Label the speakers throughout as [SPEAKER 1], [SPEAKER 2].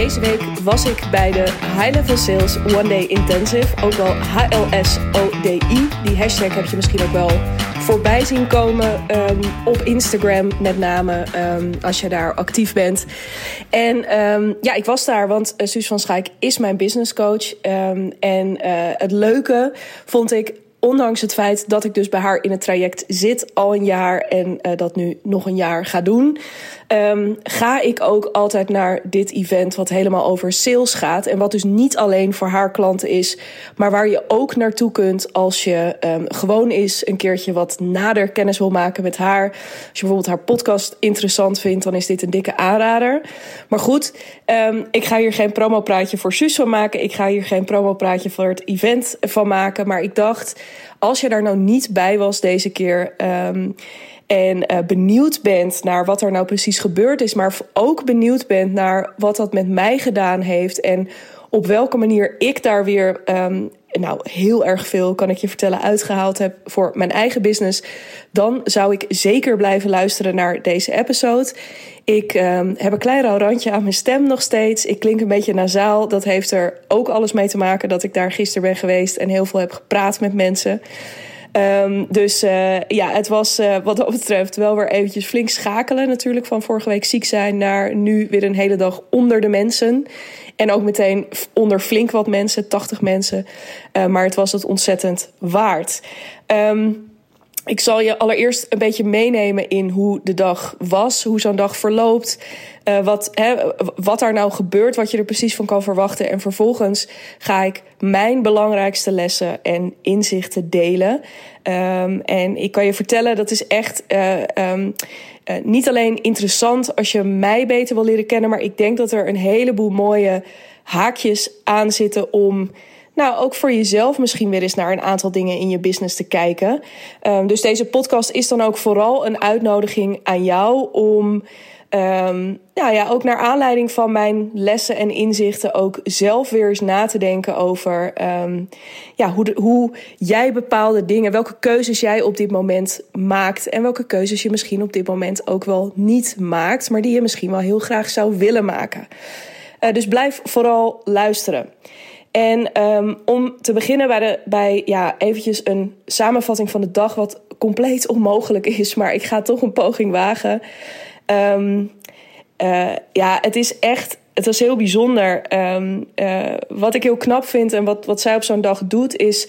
[SPEAKER 1] Deze week was ik bij de High Level Sales One Day Intensive, ook wel HLSODI. Die hashtag heb je misschien ook wel voorbij zien komen um, op Instagram, met name um, als je daar actief bent. En um, ja, ik was daar, want uh, Suus van Schaik is mijn business coach. en uh, het leuke vond ik ondanks het feit dat ik dus bij haar in het traject zit al een jaar en uh, dat nu nog een jaar ga doen, um, ga ik ook altijd naar dit event wat helemaal over sales gaat. En wat dus niet alleen voor haar klanten is, maar waar je ook naartoe kunt als je um, gewoon is een keertje wat nader kennis wil maken met haar. Als je bijvoorbeeld haar podcast interessant vindt, dan is dit een dikke aanrader. Maar goed, um, ik ga hier geen promopraatje voor Suus maken. Ik ga hier geen promopraatje voor het event van maken. Maar ik dacht, als je daar nou niet bij was deze keer. Um, en uh, benieuwd bent naar wat er nou precies gebeurd is, maar ook benieuwd bent naar wat dat met mij gedaan heeft en op welke manier ik daar weer um, nou, heel erg veel, kan ik je vertellen, uitgehaald heb voor mijn eigen business, dan zou ik zeker blijven luisteren naar deze episode. Ik um, heb een klein randje aan mijn stem nog steeds. Ik klink een beetje nasaal. Dat heeft er ook alles mee te maken dat ik daar gisteren ben geweest en heel veel heb gepraat met mensen. Um, dus uh, ja, het was uh, wat dat betreft wel weer eventjes flink schakelen natuurlijk. Van vorige week ziek zijn naar nu weer een hele dag onder de mensen. En ook meteen onder flink wat mensen, 80 mensen. Uh, maar het was het ontzettend waard. Um, ik zal je allereerst een beetje meenemen in hoe de dag was, hoe zo'n dag verloopt, uh, wat, hè, wat daar nou gebeurt, wat je er precies van kan verwachten. En vervolgens ga ik mijn belangrijkste lessen en inzichten delen. Um, en ik kan je vertellen, dat is echt uh, um, uh, niet alleen interessant als je mij beter wil leren kennen, maar ik denk dat er een heleboel mooie haakjes aan zitten om nou, ook voor jezelf misschien weer eens naar een aantal dingen in je business te kijken. Um, dus deze podcast is dan ook vooral een uitnodiging aan jou om. Um, nou ja, ook naar aanleiding van mijn lessen en inzichten ook zelf weer eens na te denken over um, ja, hoe, hoe jij bepaalde dingen, welke keuzes jij op dit moment maakt en welke keuzes je misschien op dit moment ook wel niet maakt, maar die je misschien wel heel graag zou willen maken. Uh, dus blijf vooral luisteren. En um, om te beginnen bij, de, bij ja, eventjes een samenvatting van de dag, wat compleet onmogelijk is, maar ik ga toch een poging wagen. Um, uh, ja, het is echt, het was heel bijzonder. Um, uh, wat ik heel knap vind en wat, wat zij op zo'n dag doet, is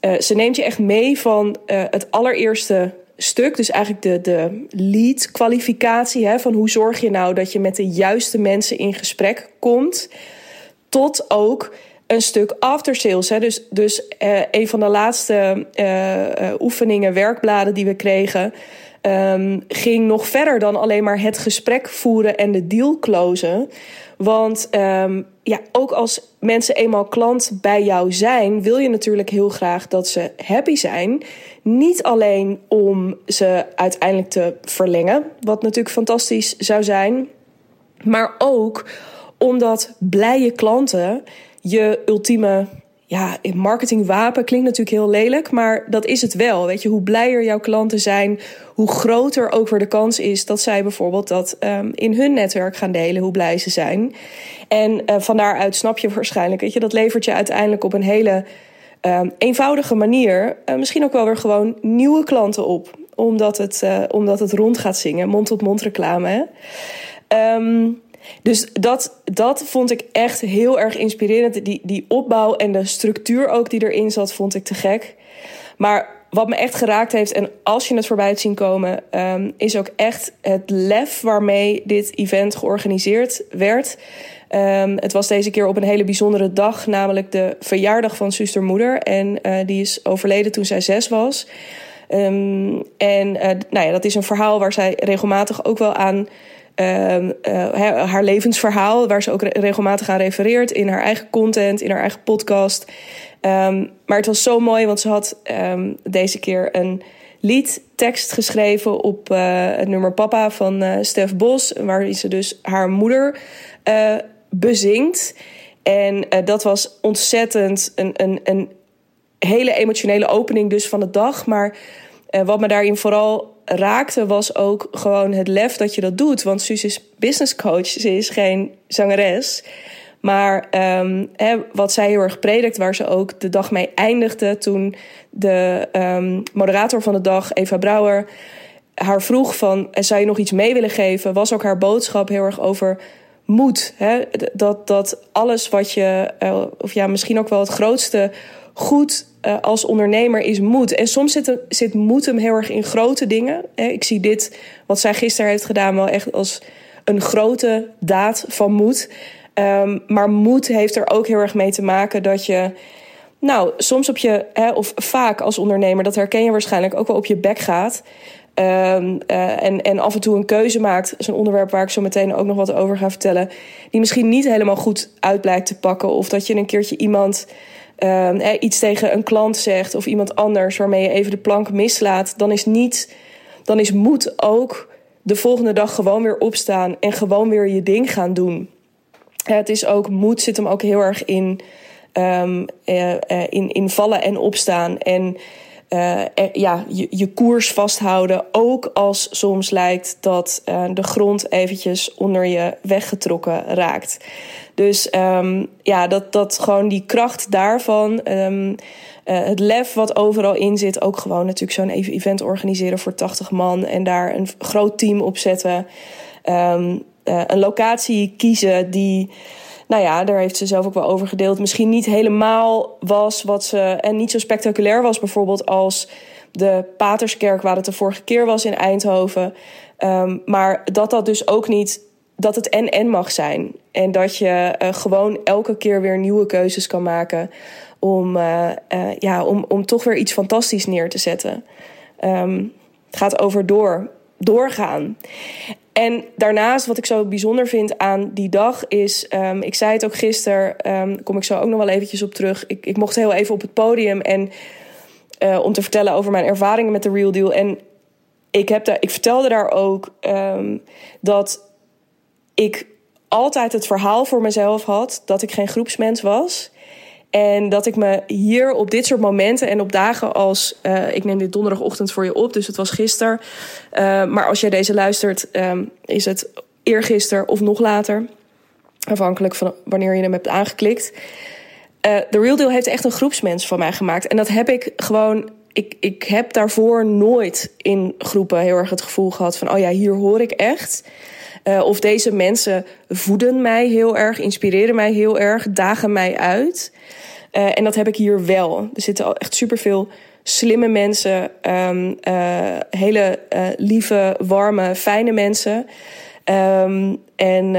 [SPEAKER 1] uh, ze neemt je echt mee van het allereerste stuk, dus eigenlijk de, de lead kwalificatie, hè, van hoe zorg je nou dat je met de juiste mensen in gesprek komt, tot ook een stuk after sales. Hè. Dus, dus uh, een van de laatste uh, oefeningen, werkbladen die we kregen, um, ging nog verder dan alleen maar het gesprek voeren en de deal closen. Want um, ja, ook als mensen eenmaal klant bij jou zijn, wil je natuurlijk heel graag dat ze happy zijn. Niet alleen om ze uiteindelijk te verlengen, wat natuurlijk fantastisch zou zijn, maar ook omdat blije klanten je ultieme ja, marketingwapen klinkt natuurlijk heel lelijk, maar dat is het wel. Weet je, hoe blijer jouw klanten zijn, hoe groter ook weer de kans is dat zij bijvoorbeeld dat um, in hun netwerk gaan delen, hoe blij ze zijn. En uh, van daaruit snap je waarschijnlijk, weet je, dat levert je uiteindelijk op een hele um, eenvoudige manier, uh, misschien ook wel weer gewoon nieuwe klanten op, omdat het, uh, omdat het rond gaat zingen, mond-tot-mond reclame. Hè? Um, dus dat, dat vond ik echt heel erg inspirerend. Die, die opbouw en de structuur ook die erin zat, vond ik te gek. Maar wat me echt geraakt heeft, en als je het voorbij hebt zien komen, um, is ook echt het lef waarmee dit event georganiseerd werd. Um, het was deze keer op een hele bijzondere dag, namelijk de verjaardag van zustermoeder. En uh, die is overleden toen zij zes was. Um, en uh, nou ja, dat is een verhaal waar zij regelmatig ook wel aan uh, uh, haar levensverhaal, waar ze ook regelmatig aan refereert in haar eigen content, in haar eigen podcast. Um, maar het was zo mooi, want ze had um, deze keer een liedtekst geschreven op uh, het nummer Papa van uh, Stef Bos, waarin ze dus haar moeder bezingt. En dat was ontzettend een, een, een hele emotionele opening dus van de dag. Maar wat me daarin vooral raakte was ook gewoon het lef dat je dat doet. Want Suus is business coach, ze is geen zangeres. Maar um, wat zij heel erg predikt, waar ze ook de dag mee eindigde toen de um, moderator van de dag, Eva Brouwer, haar vroeg van zou je nog iets mee willen geven, was ook haar boodschap heel erg over moed. Dat, dat alles wat je, uh, of ja, misschien ook wel het grootste goed uh, als ondernemer is moed. En soms zit, zit moed hem heel erg in grote dingen. Ik zie dit, wat zij gisteren heeft gedaan, wel echt als een grote daad van moed. Um, maar moed heeft er ook heel erg mee te maken dat je. Nou, soms op je, of vaak als ondernemer, dat herken je waarschijnlijk ook wel op je bek gaat. Um, uh, en, en af en toe een keuze maakt. Dat is een onderwerp waar ik zo meteen ook nog wat over ga vertellen. Die misschien niet helemaal goed uit blijkt te pakken. Of dat je een keertje iemand eh, iets tegen een klant zegt. Of iemand anders waarmee je even de plank mislaat. Dan is niet. Dan is moed ook de volgende dag gewoon weer opstaan en gewoon weer je ding gaan doen. Het is ook, moed zit hem ook heel erg in, um, uh, in, in vallen en opstaan. En uh, ja, je, je koers vasthouden. Ook als soms lijkt dat uh, de grond eventjes onder je weggetrokken raakt. Dus um, ja, dat, dat gewoon die kracht daarvan. Uh, het lef wat overal in zit. Ook gewoon natuurlijk zo'n event organiseren voor 80 man. En daar een groot team op zetten. Uh, een locatie kiezen die nou ja, daar heeft ze zelf ook wel over gedeeld. Misschien niet helemaal was wat ze. En niet zo spectaculair was, bijvoorbeeld als de Paterskerk, waar het de vorige keer was in Eindhoven. Um, maar dat dat dus ook niet. Dat het en-en mag zijn. En dat je uh, gewoon elke keer weer nieuwe keuzes kan maken. Om, uh, uh, ja, om, om toch weer iets fantastisch neer te zetten. Um, het gaat over door, doorgaan. En daarnaast, wat ik zo bijzonder vind aan die dag, is. Um, ik zei het ook gisteren, um, kom ik zo ook nog wel eventjes op terug. Ik, ik mocht heel even op het podium en. Uh, om te vertellen over mijn ervaringen met de Real Deal. En ik, heb daar, ik vertelde daar ook um, dat ik altijd het verhaal voor mezelf had dat ik geen groepsmens was. En dat ik me hier op dit soort momenten en op dagen als. Uh, ik neem dit donderdagochtend voor je op, dus het was gisteren. Uh, maar als jij deze luistert, um, is het eergisteren of nog later. Afhankelijk van wanneer je hem hebt aangeklikt. Uh, The Real Deal heeft echt een groepsmens van mij gemaakt. En dat heb ik gewoon. Ik, ik heb daarvoor nooit in groepen heel erg het gevoel gehad van: oh ja, hier hoor ik echt. Uh, of deze mensen voeden mij heel erg, inspireren mij heel erg, dagen mij uit. Uh, en dat heb ik hier wel. Er zitten echt superveel slimme mensen, um, uh, hele lieve, warme, fijne mensen. Um, en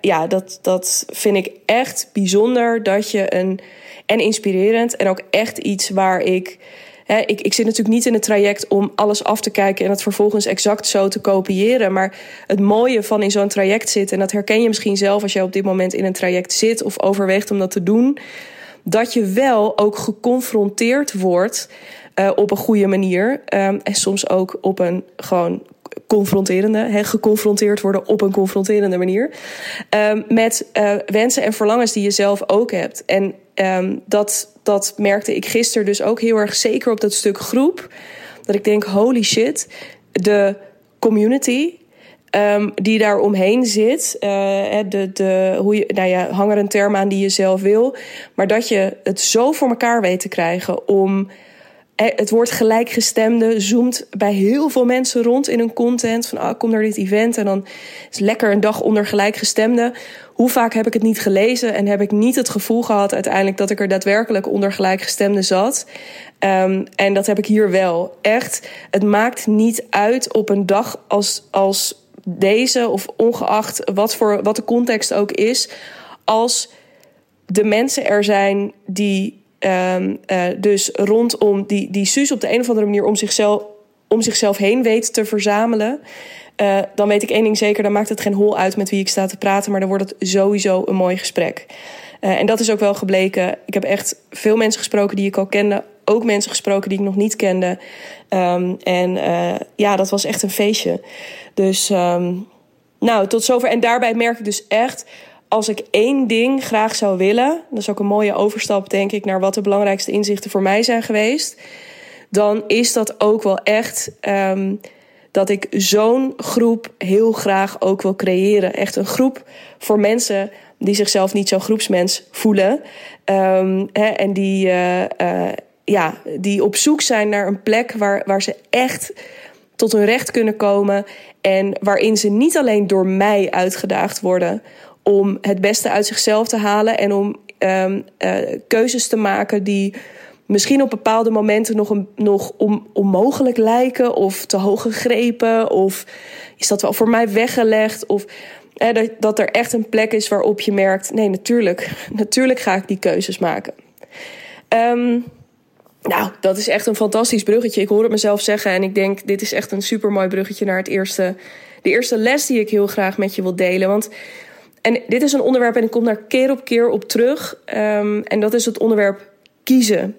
[SPEAKER 1] ja, dat, dat vind ik echt bijzonder dat je een. En inspirerend en ook echt iets waar ik ik, ik zit natuurlijk niet in het traject om alles af te kijken en het vervolgens exact zo te kopiëren. Maar het mooie van in zo'n traject zitten, en dat herken je misschien zelf als je op dit moment in een traject zit of overweegt om dat te doen, dat je wel ook geconfronteerd wordt uh, op een goede manier. Um, en soms ook op een gewoon confronterende, he, geconfronteerd worden op een confronterende manier. Um, met uh, wensen en verlangens die je zelf ook hebt. En um, dat, dat merkte ik gisteren dus ook heel erg zeker op dat stuk groep. Dat ik denk, holy shit, de community um, die daar omheen zit. Uh, de, de, hoe je, nou ja, hang er een term aan die je zelf wil. Maar dat je het zo voor elkaar weet te krijgen om het woord gelijkgestemde zoomt bij heel veel mensen rond in een content. Van ah, kom naar dit event en dan is lekker een dag onder gelijkgestemde. Hoe vaak heb ik het niet gelezen en heb ik niet het gevoel gehad uiteindelijk dat ik er daadwerkelijk onder gelijkgestemde zat. Um, en dat heb ik hier wel. Echt, het maakt niet uit op een dag als, als deze, of ongeacht wat, voor, wat de context ook is, als de mensen er zijn die Um, uh, dus rondom die, die Suus op de een of andere manier om zichzelf, om zichzelf heen weet te verzamelen. Uh, dan weet ik één ding zeker, dan maakt het geen hol uit met wie ik sta te praten, maar dan wordt het sowieso een mooi gesprek. Uh, en dat is ook wel gebleken. Ik heb echt veel mensen gesproken die ik al kende, ook mensen gesproken die ik nog niet kende. Um, en ja, dat was echt een feestje. Dus um, nou, tot zover. En daarbij merk ik dus echt als ik één ding graag zou willen, dat is ook een mooie overstap, denk ik, naar wat de belangrijkste inzichten voor mij zijn geweest. Dan is dat ook wel echt um, dat ik zo'n groep heel graag ook wil creëren. Echt een groep voor mensen die zichzelf niet zo'n groepsmens voelen. Um, hè, en die, uh, uh, ja, die op zoek zijn naar een plek waar, waar ze echt tot hun recht kunnen komen. En waarin ze niet alleen door mij uitgedaagd worden om het beste uit zichzelf te halen en om um, uh, keuzes te maken die misschien op bepaalde momenten nog, een, nog on, onmogelijk lijken of te hoog gegrepen of is dat wel voor mij weggelegd of dat, dat er echt een plek is waarop je merkt: nee, natuurlijk, natuurlijk ga ik die keuzes maken. Um, nou, dat is echt een fantastisch bruggetje. Ik hoor het mezelf zeggen en ik denk: dit is echt een super mooi bruggetje naar het eerste, de eerste les die ik heel graag met je wil delen. Want en dit is een onderwerp en ik kom daar keer op keer op terug. Um, en dat is het onderwerp kiezen.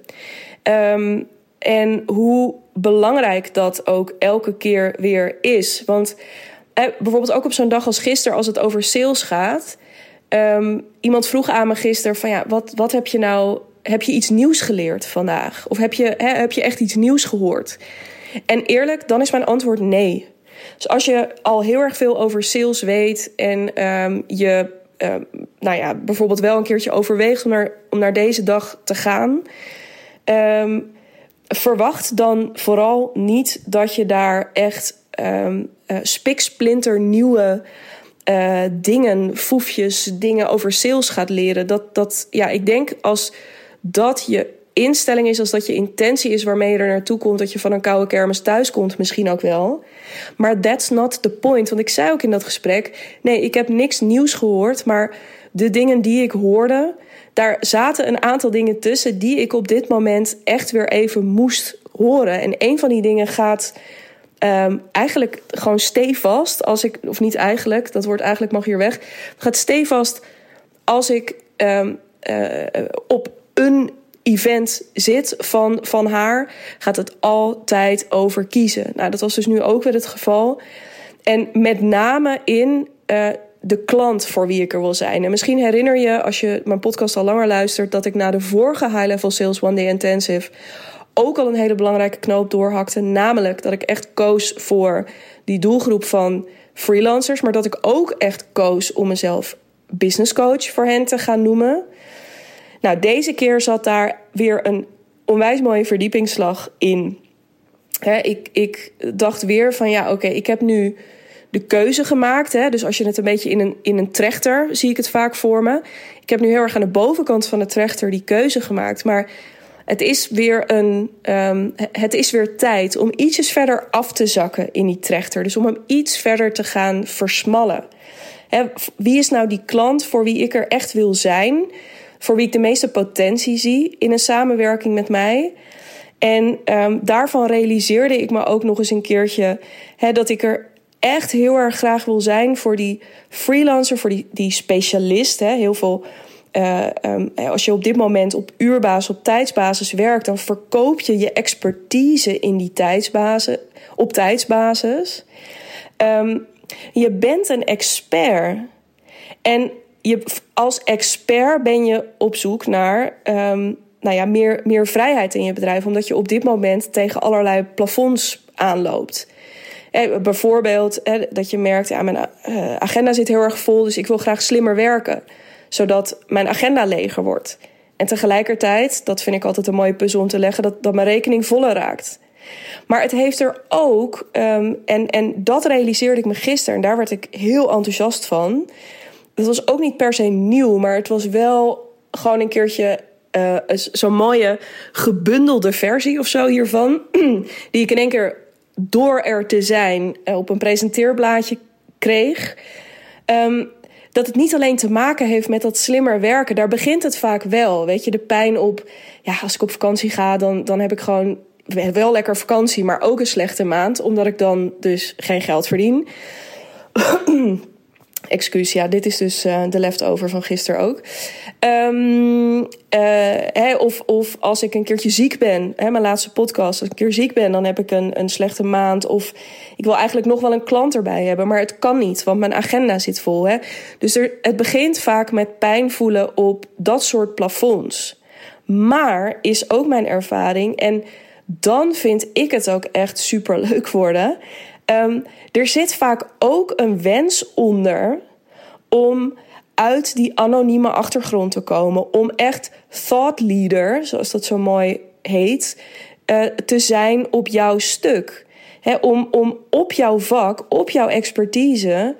[SPEAKER 1] Um, en hoe belangrijk dat ook elke keer weer is. Want eh, bijvoorbeeld ook op zo'n dag als gisteren, als het over sales gaat. Um, iemand vroeg aan me gisteren van ja, wat, wat heb je nou, heb je iets nieuws geleerd vandaag? Of heb je, heb je echt iets nieuws gehoord? En eerlijk, dan is mijn antwoord nee. Dus als je al heel erg veel over sales weet en um, je um, nou ja, bijvoorbeeld wel een keertje overweegt om naar, om naar deze dag te gaan, um, verwacht dan vooral niet dat je daar echt um, spiksplinter nieuwe uh, dingen, foefjes, dingen over sales gaat leren. Dat, dat, ja, ik denk als dat je instelling is, als dat je intentie is waarmee je er naartoe komt, dat je van een koude kermis thuis komt, misschien ook wel. Maar that's not the point. Want ik zei ook in dat gesprek: nee, ik heb niks nieuws gehoord, maar de dingen die ik hoorde, daar zaten een aantal dingen tussen die ik op dit moment echt weer even moest horen. En een van die dingen gaat um, eigenlijk gewoon stevast. Als ik, of niet eigenlijk, dat woord eigenlijk mag hier weg. Gaat stevast als ik um, uh, op een event zit van, van haar, gaat het altijd over kiezen. Nou, dat was dus nu ook weer het geval. En met name in uh, de klant voor wie ik er wil zijn. En misschien herinner je, als je mijn podcast al langer luistert, dat ik na de vorige High Level Sales One Day Intensive ook al een hele belangrijke knoop doorhakte. Namelijk dat ik echt koos voor die doelgroep van freelancers. Maar dat ik ook echt koos om mezelf business coach voor hen te gaan noemen. Nou, deze keer zat daar weer een onwijs mooie verdiepingsslag in. ik, ik dacht weer van ja, oké, ik heb nu de keuze gemaakt. Hè? Dus als je het een beetje in een, in een trechter, zie ik het vaak voor me. Ik heb nu heel erg aan de bovenkant van de trechter die keuze gemaakt. Maar het is weer, een, um, het is weer tijd om ietsjes verder af te zakken in die trechter. Dus om hem iets verder te gaan versmallen. Wie is nou die klant voor wie ik er echt wil zijn? Voor wie ik de meeste potentie zie in een samenwerking met mij? En um, daarvan realiseerde ik me ook nog eens een keertje dat ik er echt heel erg graag wil zijn voor die freelancer, voor die, die specialist. Heel veel uh, um, als je op dit moment op uurbasis, op tijdsbasis werkt, dan verkoop je je expertise in die tijdsbasis, op tijdsbasis. Um, je bent een expert. En je, als expert ben je op zoek naar um, nou ja, meer, meer vrijheid in je bedrijf, omdat je op dit moment tegen allerlei plafonds aanloopt. Eh, bijvoorbeeld eh, dat je merkt, ja, mijn uh, agenda zit heel erg vol, dus ik wil graag slimmer werken zodat mijn agenda leger wordt. En tegelijkertijd, dat vind ik altijd een mooie puzzel om te leggen, dat, dat mijn rekening voller raakt. Maar het heeft er ook, um, en, en dat realiseerde ik me gisteren, en daar werd ik heel enthousiast van. Het was ook niet per se nieuw, maar het was wel gewoon een keertje uh, zo'n mooie gebundelde versie of zo hiervan. Die ik in één keer door er te zijn uh, op een presenteerblaadje kreeg. Um, dat het niet alleen te maken heeft met dat slimmer werken. Daar begint het vaak wel. Weet je, de pijn op. Ja, als ik op vakantie ga, dan, dan heb ik gewoon wel lekker vakantie, maar ook een slechte maand. Omdat ik dan dus geen geld verdien. Excuus, ja, dit is dus uh, de leftover van gisteren ook. Uh, hè, of, of als ik een keertje ziek ben, hè, mijn laatste podcast, als ik een keer ziek ben, dan heb ik een, een slechte maand. Of ik wil eigenlijk nog wel een klant erbij hebben, maar het kan niet, want mijn agenda zit vol. Hè. Dus er, het begint vaak met pijn voelen op dat soort plafonds. Maar is ook mijn ervaring, en dan vind ik het ook echt super leuk worden Ehm, er zit vaak ook een wens onder om uit die anonieme achtergrond te komen. Om echt thought leader, zoals dat zo mooi heet, uh, te zijn op jouw stuk. om, om op jouw vak, op jouw expertise.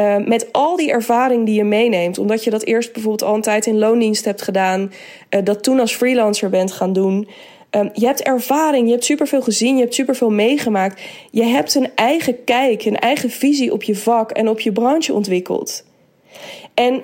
[SPEAKER 1] Uh, met al die ervaring die je meeneemt, omdat je dat eerst bijvoorbeeld al een tijd in loondienst hebt gedaan, uh, dat toen als freelancer bent gaan doen. Um, je hebt ervaring, je hebt superveel gezien, je hebt superveel meegemaakt. Je hebt een eigen kijk, een eigen visie op je vak en op je branche ontwikkeld. En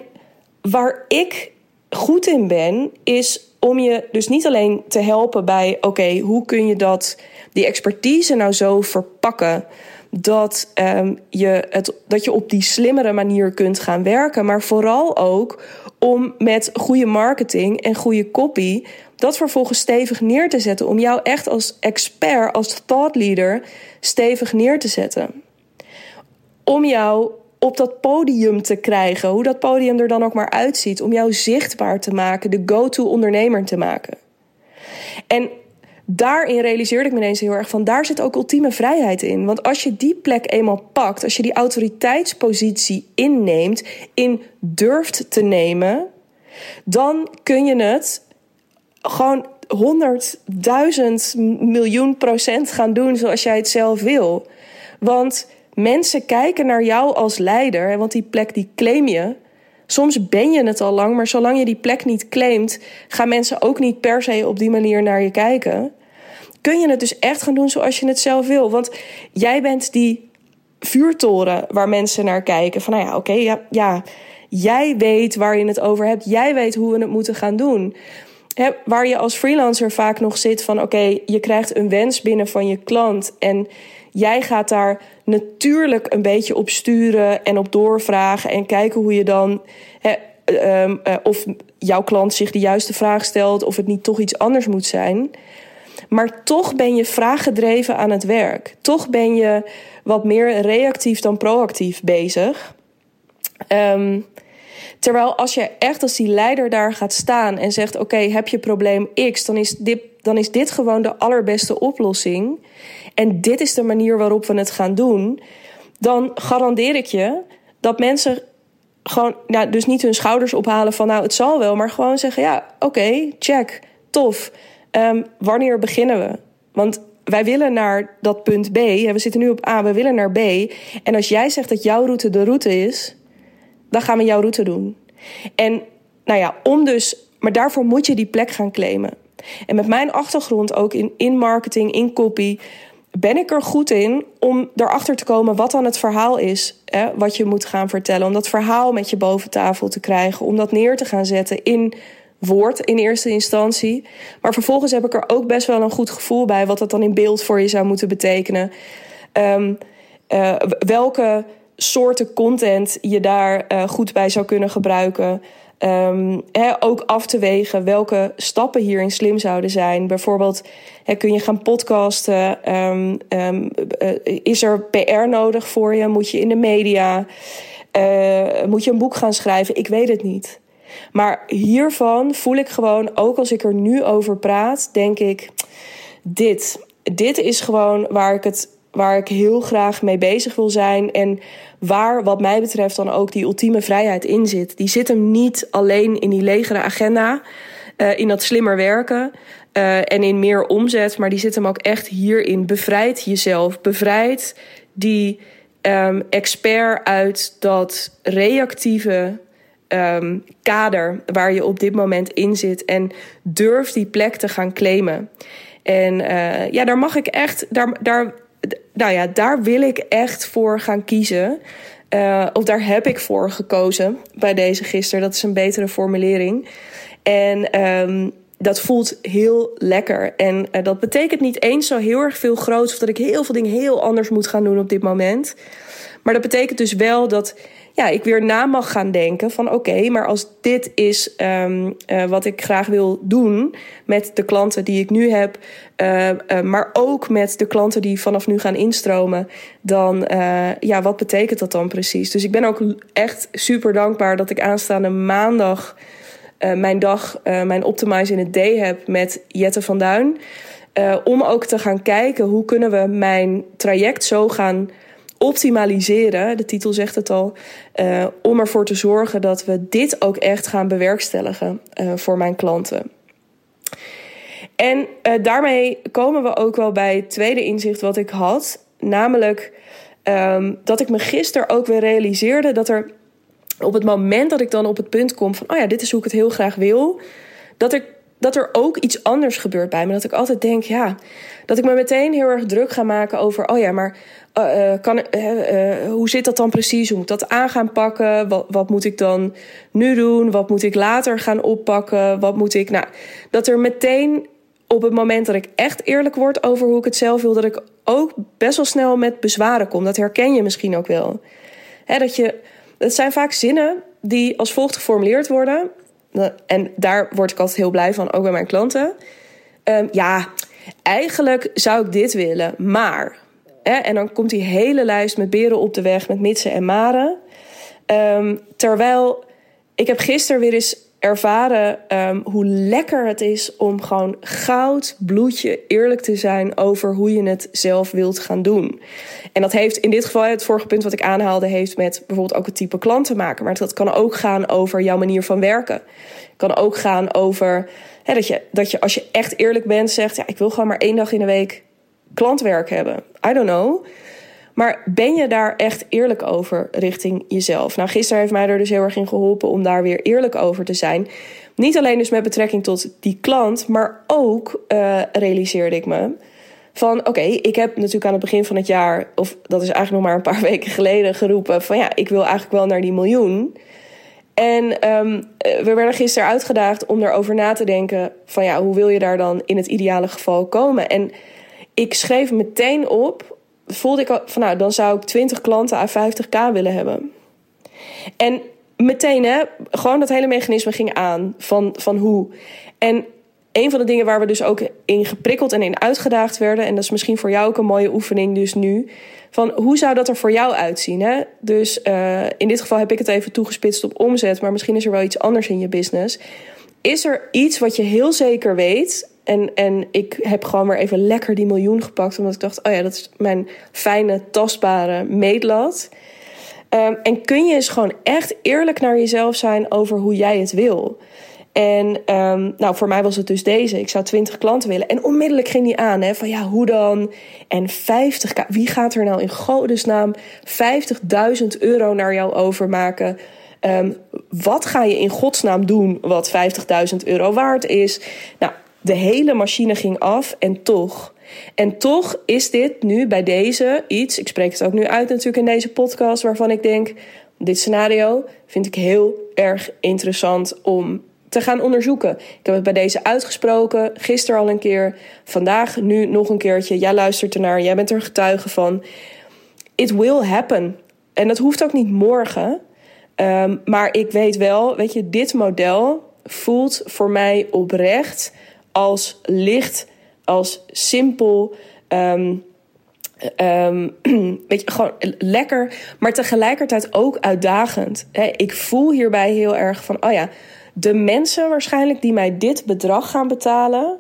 [SPEAKER 1] waar ik goed in ben, is om je dus niet alleen te helpen bij: oké, hoe kun je dat, die expertise nou zo verpakken dat, um, je het, dat je op die slimmere manier kunt gaan werken, maar vooral ook om met goede marketing en goede copy dat vervolgens stevig neer te zetten. Om jou echt als expert, als thought leader stevig neer te zetten. Om jou op dat podium te krijgen, hoe dat podium er dan ook maar uitziet, om jou zichtbaar te maken, de go-to ondernemer te maken. En daarin realiseerde ik me ineens heel erg van, daar zit ook ultieme vrijheid in. Want als je die plek eenmaal pakt, als je die autoriteitspositie inneemt, in durft te nemen, dan kun je het gewoon honderdduizend miljoen procent gaan doen zoals jij het zelf wil. Want mensen kijken naar jou als leider, want die plek die claim je. Soms ben je het al lang, maar zolang je die plek niet claimt, gaan mensen ook niet per se op die manier naar je kijken. Kun je het dus echt gaan doen zoals je het zelf wil? Want jij bent die vuurtoren waar mensen naar kijken. Van nou ja, oké, ja, ja, jij weet waar je het over hebt. Jij weet hoe we het moeten gaan doen. Waar je als freelancer vaak nog zit van oké, je krijgt een wens binnen van je klant en jij gaat daar natuurlijk een beetje op sturen en op doorvragen en kijken hoe je dan um, uh, of jouw klant zich de juiste vraag stelt of het niet toch iets anders moet zijn. Maar toch ben je vraaggedreven aan het werk. Toch ben je wat meer reactief dan proactief bezig. Um, Terwijl als je echt als die leider daar gaat staan en zegt: Oké, heb je probleem X, dan is, dit, dan is dit gewoon de allerbeste oplossing. En dit is de manier waarop we het gaan doen. Dan garandeer ik je dat mensen gewoon, nou, dus niet hun schouders ophalen van: Nou, het zal wel, maar gewoon zeggen: Ja, oké, check, tof. Um, wanneer beginnen we? Want wij willen naar dat punt B. We zitten nu op A, we willen naar B. En als jij zegt dat jouw route de route is dan gaan we jouw route doen. En nou ja, om dus, maar daarvoor moet je die plek gaan claimen. En met mijn achtergrond ook in, in marketing, in copy, ben ik er goed in om erachter te komen wat dan het verhaal is hè, wat je moet gaan vertellen. Om dat verhaal met je boven tafel te krijgen, om dat neer te gaan zetten in woord in eerste instantie. Maar vervolgens heb ik er ook best wel een goed gevoel bij wat dat dan in beeld voor je zou moeten betekenen. Um, uh, welke soorten content je daar uh, goed bij zou kunnen gebruiken. Um, ook af te wegen welke stappen hierin slim zouden zijn. Bijvoorbeeld, kun je gaan podcasten? Um, um, uh, is er PR nodig voor je? Moet je in de media? Uh, moet je een boek gaan schrijven? Ik weet het niet. Maar hiervan voel ik gewoon, ook als ik er nu over praat, denk ik: dit. Dit is gewoon waar ik het waar ik heel graag mee bezig wil zijn. En waar, wat mij betreft, dan ook die ultieme vrijheid in zit. Die zit hem niet alleen in die legere agenda, uh, in dat slimmer werken. Uh, en in meer omzet, maar die zit hem ook echt hierin. Bevrijd jezelf. Bevrijd die um, expert uit dat reactieve um, kader waar je op dit moment in zit. En durf die plek te gaan claimen. En uh, ja, daar mag ik echt, daar, daar nou ja, daar wil ik echt voor gaan kiezen. Uh, of daar heb ik voor gekozen bij deze gisteren. Dat is een betere formulering. En um, dat voelt heel lekker. En uh, dat betekent niet eens zo heel erg veel groots... of dat ik heel veel dingen heel anders moet gaan doen op dit moment. Maar dat betekent dus wel dat ja, ik weer na mag gaan denken van oké, maar als dit is um, uh, wat ik graag wil doen met de klanten die ik nu heb, uh, uh, maar ook met de klanten die vanaf nu gaan instromen, dan ja, wat betekent dat dan precies? Dus ik ben ook echt super dankbaar dat ik aanstaande maandag mijn dag, mijn Optimize in het D heb met Jette van Duin. om ook te gaan kijken hoe kunnen we mijn traject zo gaan optimaliseren. De titel zegt het al. Uh, om ervoor te zorgen dat we dit ook echt gaan bewerkstelligen uh, voor mijn klanten. En uh, daarmee komen we ook wel bij het tweede inzicht wat ik had. Namelijk um, dat ik me gisteren ook weer realiseerde dat er op het moment dat ik dan op het punt kom van, oh ja, dit is hoe ik het heel graag wil, dat er, dat er ook iets anders gebeurt bij me. Dat ik altijd denk, ja, dat ik me meteen heel erg druk ga maken over, oh ja, maar uh, kan, uh, hoe zit dat dan precies? Hoe moet ik dat aan gaan pakken? Wat, moet ik dan nu doen? Wat moet ik later gaan oppakken? Wat moet ik, nou, dat er meteen op het moment dat ik echt eerlijk word over hoe ik het zelf wil, dat ik ook best wel snel met bezwaren kom. Dat herken je misschien ook wel. He, dat je het zijn vaak zinnen die als volgt geformuleerd worden. En daar word ik altijd heel blij van, ook bij mijn klanten. Um, ja, eigenlijk zou ik dit willen, maar. Hè, en dan komt die hele lijst met beren op de weg, met mitsen en maren. Um, terwijl ik heb gisteren weer eens ervaren um, hoe lekker het is om gewoon goud, bloedje, eerlijk te zijn over hoe je het zelf wilt gaan doen. En dat heeft in dit geval, het vorige punt wat ik aanhaalde, heeft met bijvoorbeeld ook het type klant te maken. Maar dat kan ook gaan over jouw manier van werken. Kan ook gaan over dat, je, dat je als je echt eerlijk bent zegt, ja, ik wil gewoon maar één dag in de week klantwerk hebben. I don't know. Maar ben je daar echt eerlijk over richting jezelf? Nou, gisteren heeft mij er dus heel erg in geholpen om daar weer eerlijk over te zijn. Niet alleen dus met betrekking tot die klant, maar ook uh, realiseerde ik me van oké, ik heb natuurlijk aan het begin van het jaar, of dat is eigenlijk nog maar een paar weken geleden, geroepen van ja, ik wil eigenlijk wel naar die miljoen. En um, we werden gisteren uitgedaagd om erover na te denken van ja, hoe wil je daar dan in het ideale geval komen? En ik schreef meteen op voelde ik van nou, dan zou ik 20 klanten aan 50k willen hebben. En meteen, hè, gewoon dat hele mechanisme ging aan van, van hoe. En een van de dingen waar we dus ook in geprikkeld en in uitgedaagd werden, en dat is misschien voor jou ook een mooie oefening, dus nu. Van hoe zou dat er voor jou uitzien? Hè? Dus uh, in dit geval heb ik het even toegespitst op omzet, maar misschien is er wel iets anders in je business. Is er iets wat je heel zeker weet en, en ik heb gewoon weer even lekker die miljoen gepakt. Omdat ik dacht, oh ja, dat is mijn fijne, tastbare meetlat. Um, en kun je eens gewoon echt eerlijk naar jezelf zijn over hoe jij het wil. En um, nou, voor mij was het dus deze. Ik zou 20 klanten willen. En onmiddellijk ging die aan. Hè, van ja, hoe dan? En 50k. Wie gaat er nou in godesnaam 50.000 euro naar jou overmaken? Um, wat ga je in godsnaam doen wat 50.000 euro waard is? Nou, de hele machine ging af en toch. En toch is dit nu bij deze iets, ik spreek het ook nu uit natuurlijk in deze podcast, waarvan ik denk, dit scenario vind ik heel erg interessant om te gaan onderzoeken. Ik heb het bij deze uitgesproken, gisteren al een keer, vandaag nu nog een keertje. Jij luistert ernaar, jij bent er getuige van. It will happen. En dat hoeft ook niet morgen. Um, maar ik weet wel, weet je, dit model voelt voor mij oprecht als licht, als simpel. Um, gewoon lekker, maar tegelijkertijd ook uitdagend. ik voel hierbij heel erg van, oh ja, de mensen waarschijnlijk die mij dit bedrag gaan betalen.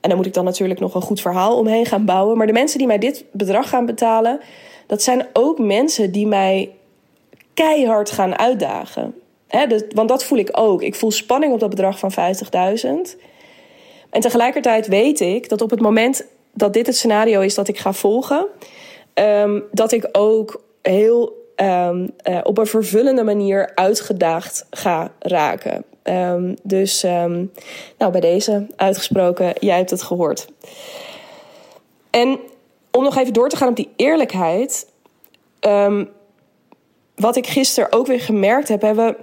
[SPEAKER 1] En dan moet ik dan natuurlijk nog een goed verhaal omheen gaan bouwen. Maar de mensen die mij dit bedrag gaan betalen, dat zijn ook mensen die mij keihard gaan uitdagen. want dat voel ik ook. Ik voel spanning op dat bedrag van 50.000. En tegelijkertijd weet ik dat op het moment dat dit het scenario is dat ik ga volgen, um, dat ik ook heel um, uh, op een vervullende manier uitgedaagd ga raken. Um, dus nou, bij deze uitgesproken, jij hebt het gehoord. En om nog even door te gaan op die eerlijkheid. wat ik gisteren ook weer gemerkt heb, hebben we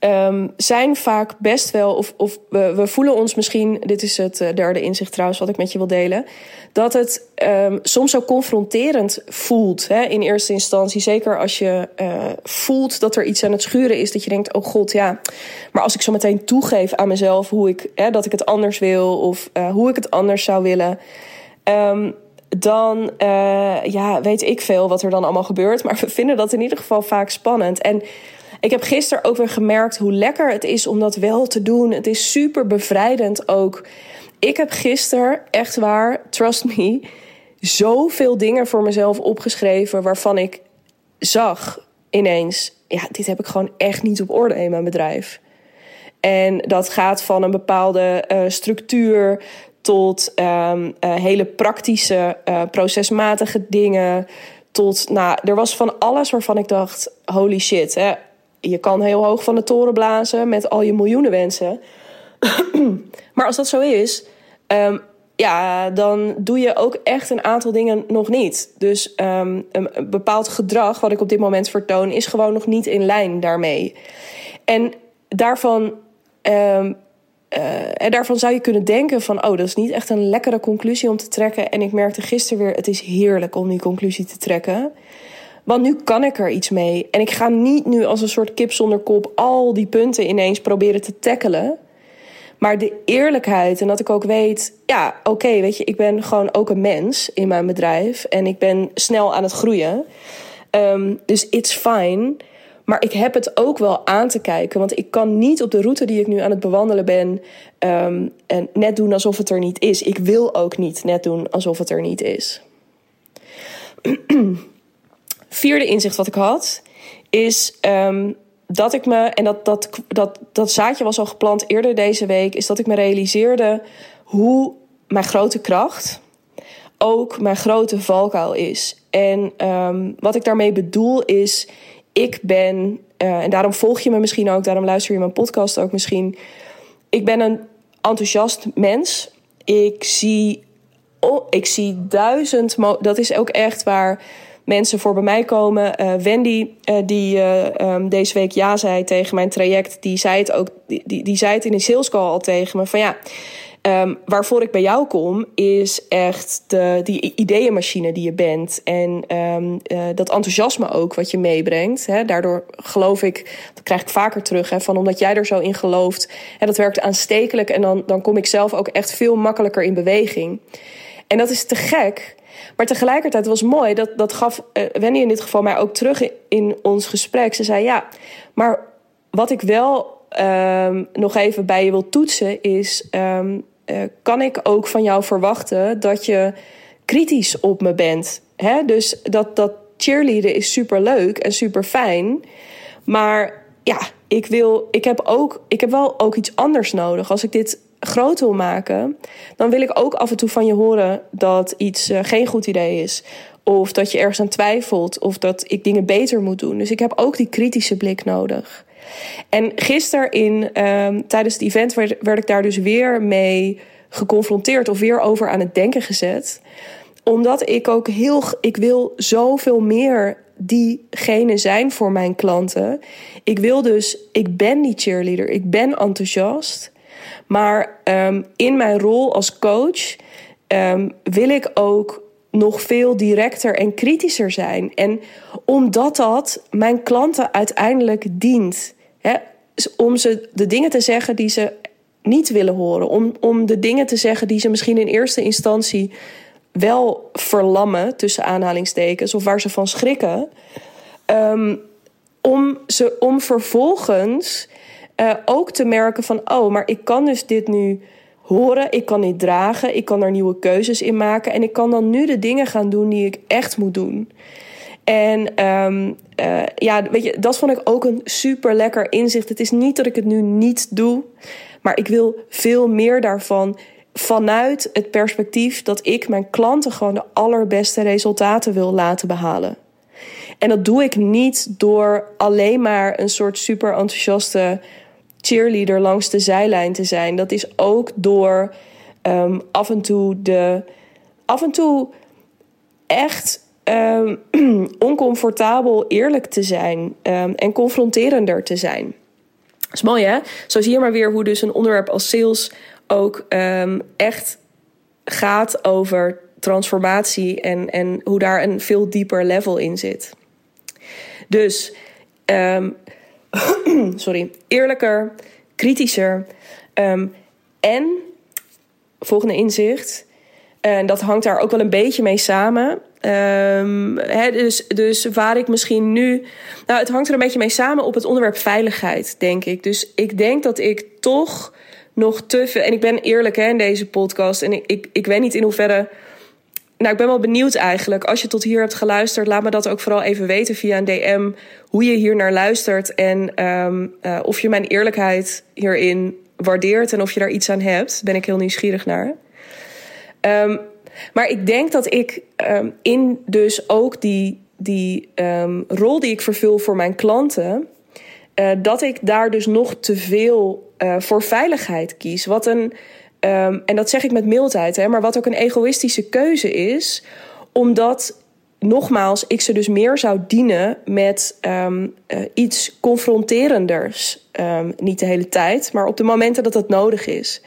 [SPEAKER 1] um, zijn vaak best wel, of, of we, voelen ons misschien, dit is het uh, derde inzicht trouwens wat ik met je wil delen, dat het um, soms zo confronterend voelt hè, in eerste instantie. Zeker als je uh, voelt dat er iets aan het schuren is, dat je denkt, oh god, ja, maar als ik zo meteen toegeef aan mezelf hoe ik, hè, dat ik het anders wil of uh, hoe ik het anders zou willen. Um, dan ja, weet ik veel wat er dan allemaal gebeurt. Maar we vinden dat in ieder geval vaak spannend. En ik heb gisteren ook weer gemerkt hoe lekker het is om dat wel te doen. Het is super bevrijdend ook. Ik heb gisteren, echt waar, trust me, zoveel dingen voor mezelf opgeschreven waarvan ik zag ineens, ja, dit heb ik gewoon echt niet op orde in mijn bedrijf. En dat gaat van een bepaalde uh, structuur tot um, uh, hele praktische, uh, procesmatige dingen. Tot, nou, er was van alles waarvan ik dacht: holy shit, hè. Je kan heel hoog van de toren blazen met al je miljoenen wensen. maar als dat zo is, um, ja, dan doe je ook echt een aantal dingen nog niet. Dus um, een, bepaald gedrag wat ik op dit moment vertoon, is gewoon nog niet in lijn daarmee. En daarvan Um, uh, en daarvan zou je kunnen denken van, oh, dat is niet echt een lekkere conclusie om te trekken. En ik merkte gisteren weer, het is heerlijk om die conclusie te trekken. Want nu kan ik er iets mee. En ik ga niet nu als een soort kip zonder kop al die punten ineens proberen te tackelen. Maar de eerlijkheid en dat ik ook weet, ja, oké, weet je, ik ben gewoon ook een mens in mijn bedrijf. En ik ben snel aan het groeien. Um, dus it's fine. Maar ik heb het ook wel aan te kijken. Want ik kan niet op de route die ik nu aan het bewandelen ben. Um, en net doen alsof het er niet is. Ik wil ook niet net doen alsof het er niet is. Vierde inzicht wat ik had. Is um, dat ik me. En dat, dat, dat, dat zaadje was al geplant eerder deze week. Is dat ik me realiseerde hoe mijn grote kracht. Ook mijn grote valkuil is. En um, wat ik daarmee bedoel is ik ben, uh, en daarom volg je me misschien ook, daarom luister je mijn podcast ook misschien. Ik ben een enthousiast mens. Ik zie, oh, ik zie duizend, dat is ook echt waar mensen voor bij mij komen. Uh, Wendy, uh, die um, deze week ja zei tegen mijn traject, die zei het ook, die, die, die zei het in een sales call al tegen me van ja Um, waarvoor ik bij jou kom, is echt de, die ideeënmachine die je bent. En uh, dat enthousiasme ook wat je meebrengt. Hè. Daardoor geloof ik, dat krijg ik vaker terug, hè, van omdat jij er zo in gelooft. En dat werkt aanstekelijk. En dan, dan kom ik zelf ook echt veel makkelijker in beweging. En dat is te gek. Maar tegelijkertijd was mooi, dat, dat gaf uh, Wendy in dit geval mij ook terug in, ons gesprek. Ze zei ja, maar wat ik wel um, nog even bij je wil toetsen is. Um, uh, kan ik ook van jou verwachten dat je kritisch op me bent. Hè? Dus dat, dat cheerleaden is super leuk en super fijn. Maar ja, ik, wil, ik, heb ook, ik heb wel ook iets anders nodig. Als ik dit groot wil maken, dan wil ik ook af en toe van je horen dat iets uh, geen goed idee is. Of dat je ergens aan twijfelt. Of dat ik dingen beter moet doen. Dus ik heb ook die kritische blik nodig. En gisteren in, um, tijdens het event werd, werd ik daar dus weer mee geconfronteerd of weer over aan het denken gezet. Omdat ik ook heel, ik wil zoveel meer diegene zijn voor mijn klanten. Ik wil dus, ik ben die cheerleader, ik ben enthousiast. Maar um, in mijn rol als coach um, wil ik ook nog veel directer en kritischer zijn. En omdat dat mijn klanten uiteindelijk dient. Hè, om ze de dingen te zeggen die ze niet willen horen. Om, om de dingen te zeggen die ze misschien in eerste instantie wel verlammen, tussen aanhalingstekens, of waar ze van schrikken. Um, om, ze, om vervolgens uh, ook te merken van, oh, maar ik kan dus dit nu horen, ik kan dit dragen, ik kan er nieuwe keuzes in maken en ik kan dan nu de dingen gaan doen die ik echt moet doen. En um, uh, ja, weet je, dat vond ik ook een super lekker inzicht. Het is niet dat ik het nu niet doe, maar ik wil veel meer daarvan vanuit het perspectief dat ik mijn klanten gewoon de allerbeste resultaten wil laten behalen. En dat doe ik niet door alleen maar een soort super enthousiaste cheerleader langs de zijlijn te zijn. Dat is ook door um, af en toe de. af en toe echt um, oncomfortabel eerlijk te zijn um, en confronterender te zijn. Dat is mooi hè? Zo zie je maar weer hoe dus een onderwerp als sales ook echt gaat over transformatie en, en hoe daar een veel dieper level in zit. Dus sorry, eerlijker, kritischer. Um, en, volgende inzicht, en dat hangt daar ook wel een beetje mee samen. Um, dus, dus waar ik misschien nu. Nou, het hangt er een beetje mee samen op het onderwerp veiligheid, denk ik. Dus ik denk dat ik toch nog te veel. En ik ben eerlijk hè, in deze podcast. En ik, ik, ik weet niet in hoeverre nou, ik ben wel benieuwd eigenlijk. Als je tot hier hebt geluisterd, laat me dat ook vooral even weten via een DM. Hoe je hier naar luistert en um, uh, of je mijn eerlijkheid hierin waardeert en of je daar iets aan hebt. Ben ik heel nieuwsgierig naar. Um, maar ik denk dat ik um, in dus ook die, die rol die ik vervul voor mijn klanten. Uh, dat ik daar dus nog te veel uh, voor veiligheid kies. Wat een Um, en dat zeg ik met mildheid, hè, maar wat ook een egoïstische keuze is, omdat nogmaals, ik ze dus meer zou dienen met um, uh, iets confronterenders. Um, niet de hele tijd, maar op de momenten dat het nodig is.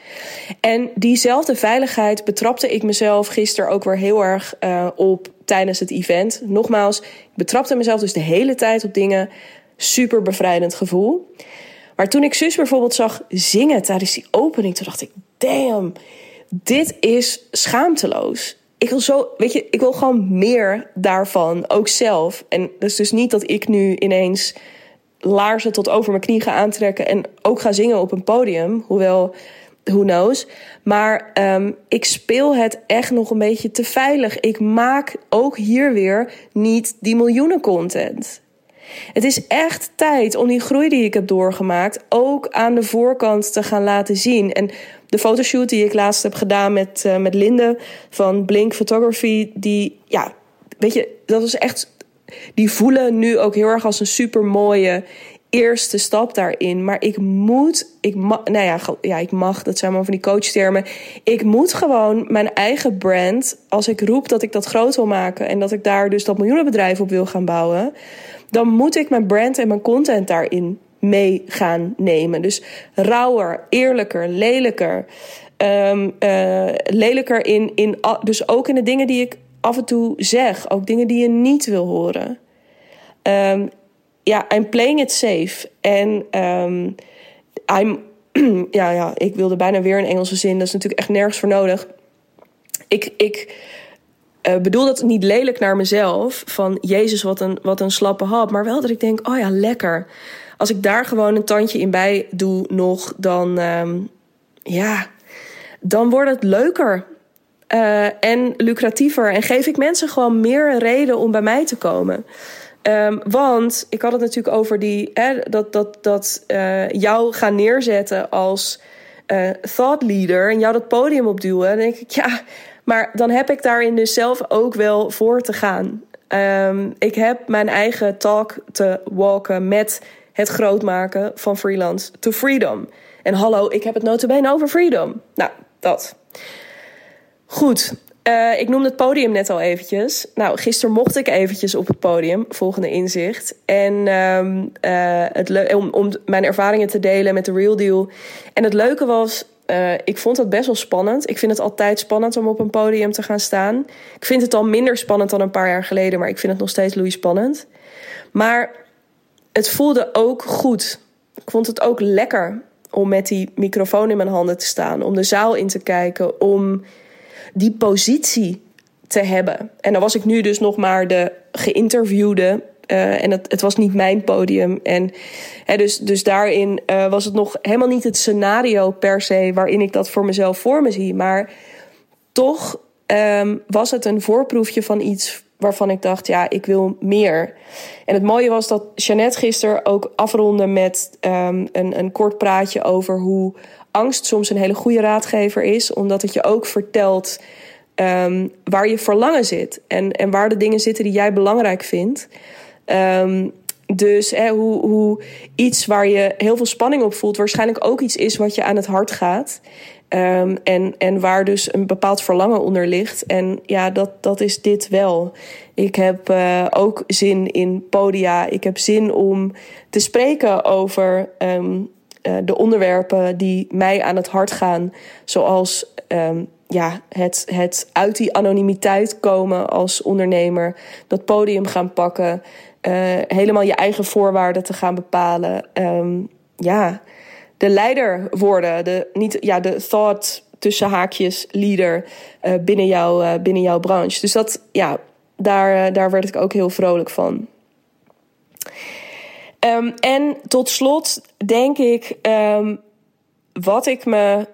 [SPEAKER 1] En diezelfde veiligheid betrapte ik mezelf gisteren ook weer heel erg uh, op tijdens het event. Nogmaals, ik betrapte mezelf dus de hele tijd op dingen. Super bevrijdend gevoel. Maar toen ik zus bijvoorbeeld zag zingen tijdens die opening, toen dacht ik: damn, dit is schaamteloos. Ik wil zo, weet je, ik wil gewoon meer daarvan, ook zelf. En dat is dus niet dat ik nu ineens laarzen tot over mijn knie ga aantrekken en ook ga zingen op een podium, hoewel who knows. Maar um, ik speel het echt nog een beetje te veilig. Ik maak ook hier weer niet die miljoenen content. Het is echt tijd om die groei die ik heb doorgemaakt ook aan de voorkant te gaan laten zien. En de fotoshoot die ik laatst heb gedaan met, uh, met Linde van Blink Photography, die, ja, weet je, dat was echt. Die voelen nu ook heel erg als een super mooie eerste stap daarin. Maar ik moet, ik mag, nou ja, ja, ik mag, dat zijn maar van die coachtermen. Ik moet gewoon mijn eigen brand, als ik roep dat ik dat groot wil maken en dat ik daar dus dat miljoenenbedrijf op wil gaan bouwen, dan moet ik mijn brand en mijn content daarin mee gaan nemen. Dus rauwer, eerlijker, lelijker. Um, uh, lelijker in, in, dus ook in de dingen die ik af en toe zeg. Ook dingen die je niet wil horen. Um, ja, I'm playing it safe. En um, I'm. ja, ja, ik wilde bijna weer een Engelse zin. Dat is natuurlijk echt nergens voor nodig. Ik, ik uh, bedoel dat niet lelijk naar mezelf. Van Jezus, wat een, wat een slappe hap. Maar wel dat ik denk: oh ja, lekker als ik daar gewoon een tandje in bij doe nog, dan, um, ja, dan wordt het leuker. Uh, en lucratiever. En geef ik mensen gewoon meer reden om bij mij te komen. Um, want ik had het natuurlijk over die, hè, dat, dat, dat uh, jou gaan neerzetten als uh, thought leader en jou dat podium opduwen. Dan denk ik, ja, maar dan heb ik daarin dus zelf ook wel voor te gaan. Um, ik heb mijn eigen talk te walken met het grootmaken van freelance to freedom. En hallo, ik heb het notabene over freedom. Nou, dat. Goed, uh, ik noemde het podium net al eventjes. Nou, gisteren mocht ik eventjes op het podium, volgende inzicht. En um, uh, het om, om mijn ervaringen te delen met de Real Deal. En het leuke was, uh, ik vond het best wel spannend. Ik vind het altijd spannend om op een podium te gaan staan. Ik vind het al minder spannend dan een paar jaar geleden, maar ik vind het nog steeds loei spannend. Maar het voelde ook goed. Ik vond het ook lekker om met die microfoon in mijn handen te staan, om de zaal in te kijken, om die positie te hebben. En dan was ik nu dus nog maar de geïnterviewde. Uh, en het, het, was niet mijn podium. En hè, dus, dus daarin uh, was het nog helemaal niet het scenario per se waarin ik dat voor mezelf voor me zie. Maar toch um, was het een voorproefje van iets waarvan ik dacht, ja, ik wil meer. En het mooie was dat Jeannette gisteren ook afronde met um, een, een kort praatje over hoe angst soms een hele goede raadgever is, omdat het je ook vertelt um, waar je verlangen zit en, en waar de dingen zitten die jij belangrijk vindt. Um, dus hè, hoe, hoe iets waar je heel veel spanning op voelt, waarschijnlijk ook iets is wat je aan het hart gaat. Um, en, en waar dus een bepaald verlangen onder ligt. En ja, dat, dat is dit wel. Ik heb uh, ook zin in podia. Ik heb zin om te spreken over um, uh, de onderwerpen die mij aan het hart gaan. Zoals um, ja, het, het uit die anonimiteit komen als ondernemer. Dat podium gaan pakken. Uh, helemaal je eigen voorwaarden te gaan bepalen. ja de leider worden. De, niet, ja, de thought tussen haakjes leader uh, binnen, jou, uh, binnen jouw branche. Dus dat, ja, daar, uh, daar werd ik ook heel vrolijk van. Um, en tot slot denk ik, um, wat ik me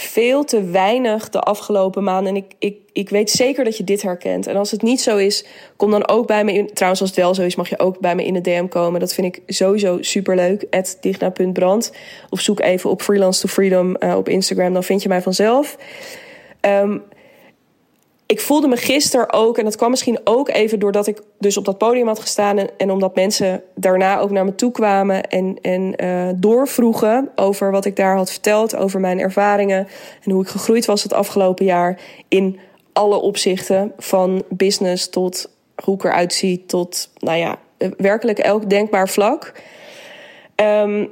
[SPEAKER 1] veel te weinig de afgelopen maanden. En ik, ik, ik weet zeker dat je dit herkent. En als het niet zo is, kom dan ook bij me in. Trouwens, als het wel zo is, mag je ook bij me in de DM komen. Dat vind ik sowieso superleuk. Digna.brand. Of zoek even op Freelance to Freedom uh, op Instagram. Dan vind je mij vanzelf. Um, ik voelde me gisteren ook, en dat kwam misschien ook even doordat ik dus op dat podium had gestaan. En, omdat mensen daarna ook naar me toe kwamen en, en uh, doorvroegen over wat ik daar had verteld, over mijn ervaringen en hoe ik gegroeid was het afgelopen jaar in alle opzichten, van business tot hoe ik eruit zie, tot nou ja, werkelijk elk denkbaar vlak. Um,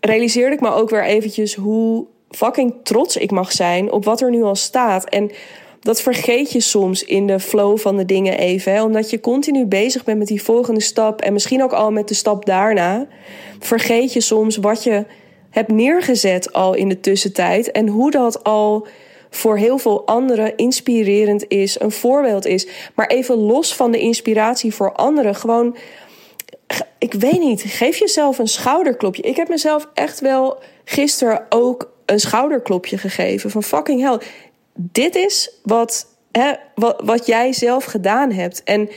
[SPEAKER 1] realiseerde ik me ook weer eventjes hoe fucking trots ik mag zijn op wat er nu al staat. En dat vergeet je soms in de flow van de dingen even. Hè? Omdat je continu bezig bent met die volgende stap en misschien ook al met de stap daarna. Vergeet je soms wat je hebt neergezet al in de tussentijd en hoe dat al voor heel veel anderen inspirerend is, een voorbeeld is. Maar even los van de inspiratie voor anderen, gewoon, ik weet niet, geef jezelf een schouderklopje. Ik heb mezelf echt wel gisteren ook een schouderklopje gegeven van fucking hell dit is wat, hè, wat, jij zelf gedaan hebt. En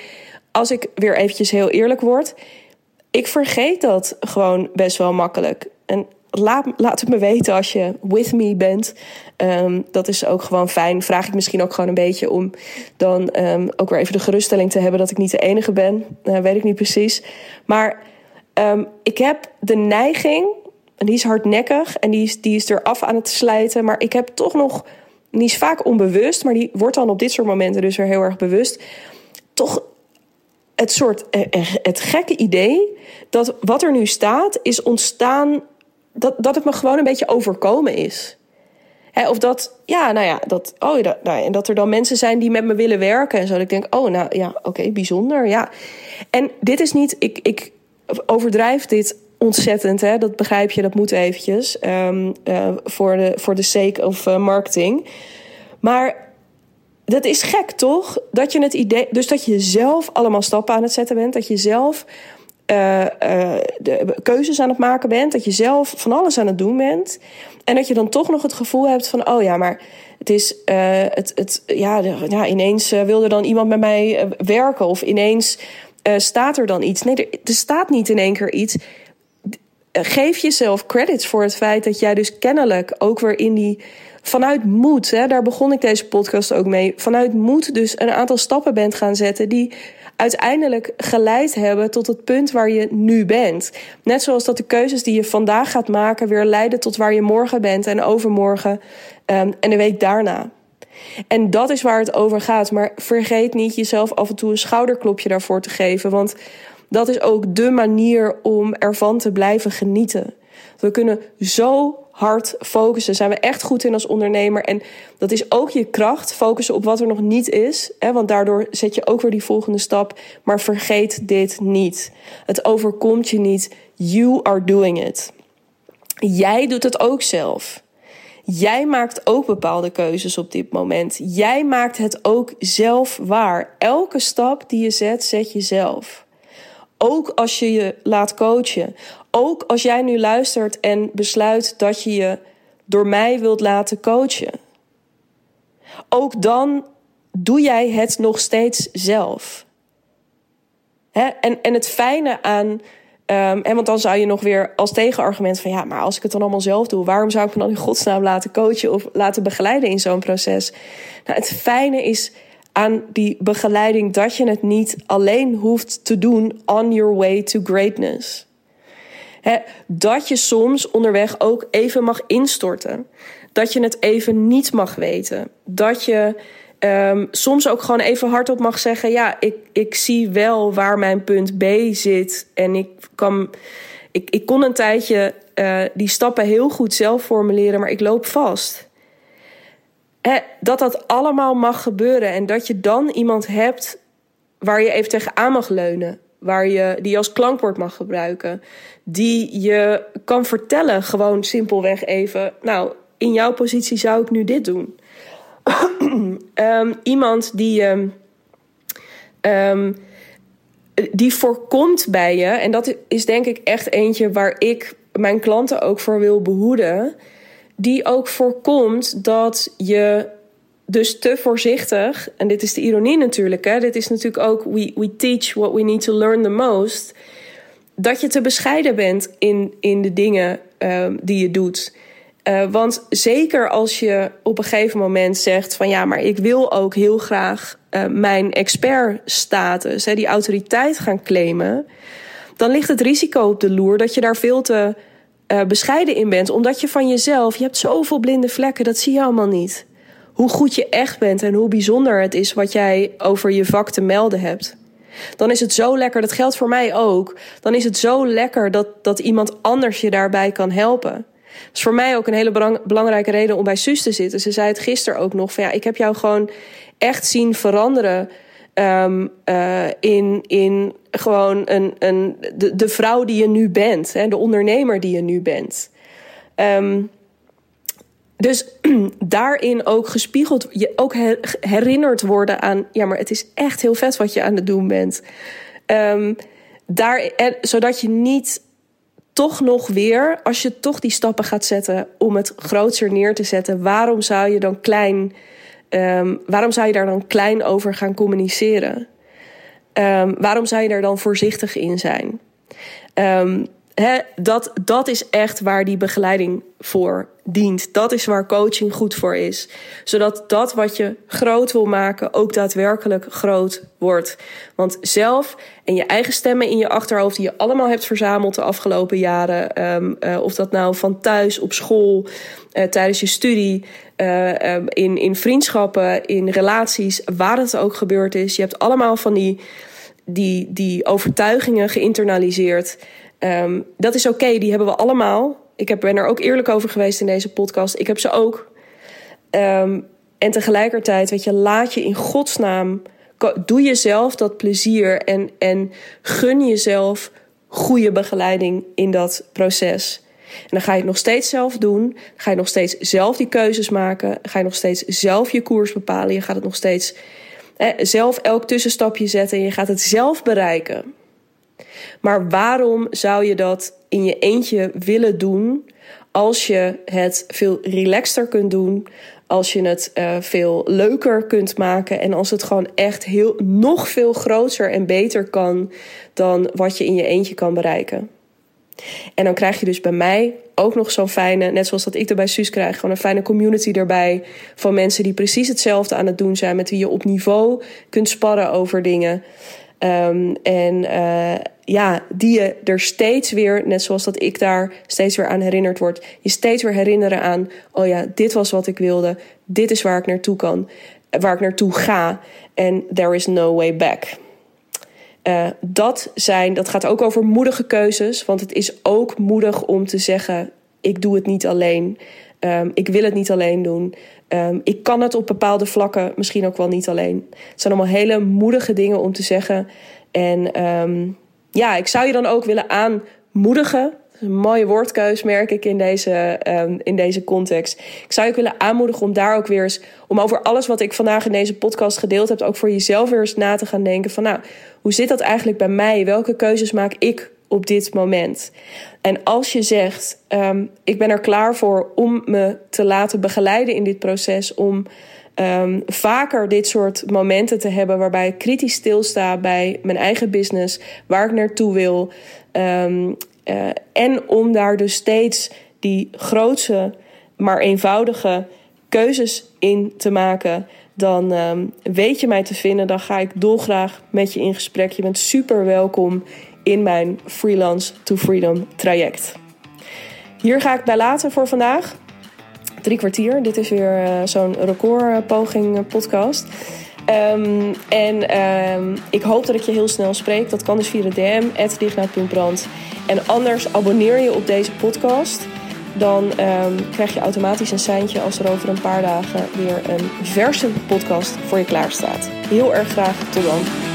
[SPEAKER 1] als ik weer eventjes heel eerlijk word, ik vergeet dat gewoon best wel makkelijk. En laat, laat het me weten als je with me bent. Ehm, dat is ook gewoon fijn. Vraag ik misschien ook gewoon een beetje om dan um, ook weer even de geruststelling te hebben dat ik niet de enige ben. Uh, weet ik niet precies. Maar um, ik heb de neiging, en die is hardnekkig en die is, die is eraf aan het slijten. Maar ik heb toch nog die is vaak onbewust, maar die wordt dan op dit soort momenten dus weer heel erg bewust. Toch het soort eh, eh, het gekke idee dat wat er nu staat is ontstaan dat, dat het me gewoon een beetje overkomen is. of dat, ja, nou ja, dat, oh, dat, nou, en dat er dan mensen zijn die met me willen werken en zo. Dat ik denk, oh, nou ja, oké, bijzonder, ja. En dit is niet, ik, ik overdrijf dit ontzettend. Hè? Dat begrijp je, dat moet eventjes. Um, uh, voor, de, voor de sake of uh, marketing. Maar dat is gek, toch? Dat je het idee. Dus dat je zelf allemaal stappen aan het zetten bent. Dat je zelf uh, de keuzes aan het maken bent. Dat je zelf van alles aan het doen bent. En dat je dan toch nog het gevoel hebt van: oh ja, maar het is. het, het, ja, ja, ineens wil er dan iemand met mij werken. Of ineens staat er dan iets. Nee, er, er staat niet in één keer iets geef jezelf credits voor het feit dat jij dus kennelijk ook weer in die. Vanuit moed, hè, daar begon ik deze podcast ook mee. Vanuit moed dus een aantal stappen bent gaan zetten die uiteindelijk geleid hebben tot het punt waar je nu bent. Net zoals dat de keuzes die je vandaag gaat maken weer leiden tot waar je morgen bent en overmorgen um, en de week daarna. En dat is waar het over gaat. Maar vergeet niet jezelf af en toe een schouderklopje daarvoor te geven. Want dat is ook de manier om ervan te blijven genieten. We kunnen zo hard focussen. Zijn we echt goed in als ondernemer. En dat is ook je kracht. Focussen op wat er nog niet is. Hè, want daardoor zet je ook weer die volgende stap. Maar vergeet dit niet. Het overkomt je niet. You are doing it. Jij doet het ook zelf. Jij maakt ook bepaalde keuzes op dit moment. Jij maakt het ook zelf waar. Elke stap die je zet, zet je zelf. Ook als je je laat coachen. Ook als jij nu luistert en besluit dat je je door mij wilt laten coachen. Ook dan doe jij het nog steeds zelf. En, en het fijne aan. En want dan zou je nog weer als tegenargument van ja, maar als ik het dan allemaal zelf doe, waarom zou ik me dan in godsnaam laten coachen of laten begeleiden in zo'n proces? Nou, het fijne is aan die begeleiding dat je het niet alleen hoeft te doen on your way to greatness. dat je soms onderweg ook even mag instorten. Dat je het even niet mag weten. Dat je um, soms ook gewoon even hardop mag zeggen: Ja, ik, ik zie wel waar mijn punt B zit. En ik kan. Ik, ik kon een tijdje uh, die stappen heel goed zelf formuleren, maar ik loop vast dat dat allemaal mag gebeuren en dat je dan iemand hebt waar je even tegenaan mag leunen. Waar je die als klankwoord mag gebruiken. Die je kan vertellen, gewoon simpelweg even. Nou, in jouw positie zou ik nu dit doen. um, iemand die, um, um, die voorkomt bij je. En dat is denk ik echt eentje waar ik mijn klanten ook voor wil behoeden die ook voorkomt dat je dus te voorzichtig, en dit is de ironie natuurlijk, hè, dit is natuurlijk ook we, we teach what we need to learn the most, dat je te bescheiden bent in, in de dingen uh, die je doet. Uh, want zeker als je op een gegeven moment zegt van ja, maar ik wil ook heel graag uh, mijn expertstatus, hè, die autoriteit gaan claimen, dan ligt het risico op de loer dat je daar veel te uh, bescheiden in bent, omdat je van jezelf, je hebt zoveel blinde vlekken, dat zie je allemaal niet. Hoe goed je echt bent en hoe bijzonder het is wat jij over je vak te melden hebt. Dan is het zo lekker, dat geldt voor mij ook. Dan is het zo lekker dat, dat iemand anders je daarbij kan helpen. Dat is voor mij ook een hele belangrijke reden om bij Suus te zitten. Ze zei het gisteren ook nog: van ja, ik heb jou gewoon echt zien veranderen. Um, uh, in, in gewoon een, een, de, de vrouw die je nu bent, hè, de ondernemer die je nu bent. Um, dus daarin ook gespiegeld, je ook herinnerd worden aan, ja, maar het is echt heel vet wat je aan het doen bent. Um, daar, en, zodat je niet toch nog weer, als je toch die stappen gaat zetten om het grootser neer te zetten, waarom zou je dan klein, um, waarom zou je daar dan klein over gaan communiceren? Um, waarom zou je daar dan voorzichtig in zijn? He, dat, dat is echt waar die begeleiding voor dient. Dat is waar coaching goed voor is. Zodat dat wat je groot wil maken ook daadwerkelijk groot wordt. Want zelf en je eigen stemmen in je achterhoofd, die je allemaal hebt verzameld de afgelopen jaren, um, uh, of dat nou van thuis, op school, uh, tijdens je studie, uh, um, in, in vriendschappen, in relaties, waar het ook gebeurd is. Je hebt allemaal van die, die, die overtuigingen geïnternaliseerd. Um, dat is oké, die hebben we allemaal. Ik ben er ook eerlijk over geweest in deze podcast. Ik heb ze ook. Um, en tegelijkertijd, je, laat je in godsnaam. Doe jezelf dat plezier en, en gun jezelf goede begeleiding in dat proces. En dan ga je het nog steeds zelf doen. Ga je nog steeds zelf die keuzes maken. Ga je nog steeds zelf je koers bepalen. Je gaat het nog steeds zelf elk tussenstapje zetten. En je gaat het zelf bereiken. Maar waarom zou je dat in je eentje willen doen als je het veel relaxter kunt doen, als je het uh, veel leuker kunt maken en als het gewoon echt heel nog veel groter en beter kan dan wat je in je eentje kan bereiken. En dan krijg je dus bij mij ook nog zo'n fijne, net zoals dat ik er bij Suus krijg, gewoon een fijne community erbij van mensen die precies hetzelfde aan het doen zijn, met wie je op niveau kunt sparren over dingen. Um, en uh, ja, die je er steeds weer, net zoals dat ik daar steeds weer aan herinnerd word, je steeds weer herinneren aan: oh ja, dit was wat ik wilde, dit is waar ik naartoe kan, waar ik naartoe ga. En there is no way back. Uh, dat zijn, dat gaat ook over moedige keuzes, want het is ook moedig om te zeggen: ik doe het niet alleen. Um, ik wil het niet alleen doen. Um, ik kan het op bepaalde vlakken misschien ook wel niet alleen. Het zijn allemaal hele moedige dingen om te zeggen. En um, ja, ik zou je dan ook willen aanmoedigen. Een mooie woordkeus, merk ik in deze, um, in deze context. Ik zou je ook willen aanmoedigen om daar ook weer eens, om over alles wat ik vandaag in deze podcast gedeeld heb, ook voor jezelf weer eens na te gaan denken: van nou, hoe zit dat eigenlijk bij mij? Welke keuzes maak ik op dit moment? En als je zegt: um, ik ben er klaar voor om me te laten begeleiden in dit proces, om um, vaker dit soort momenten te hebben waarbij ik kritisch stilsta bij mijn eigen business, waar ik naartoe wil. Um, uh, en om daar dus steeds die grootse, maar eenvoudige keuzes in te maken. Dan weet je mij te vinden. Dan ga ik dolgraag met je in gesprek. Je bent super welkom in mijn Freelance to Freedom traject. Hier ga ik bij laten voor vandaag drie kwartier. Dit is weer uh, zo'n recordpoging eh, podcast. Um, en um, ik hoop dat ik je heel snel spreek. Dat kan dus via de DM, digna.brand. En anders abonneer je op deze podcast. Dan um, krijg je automatisch een seintje als er over een paar dagen weer een verse podcast voor je klaar staat. Heel erg graag tot dan.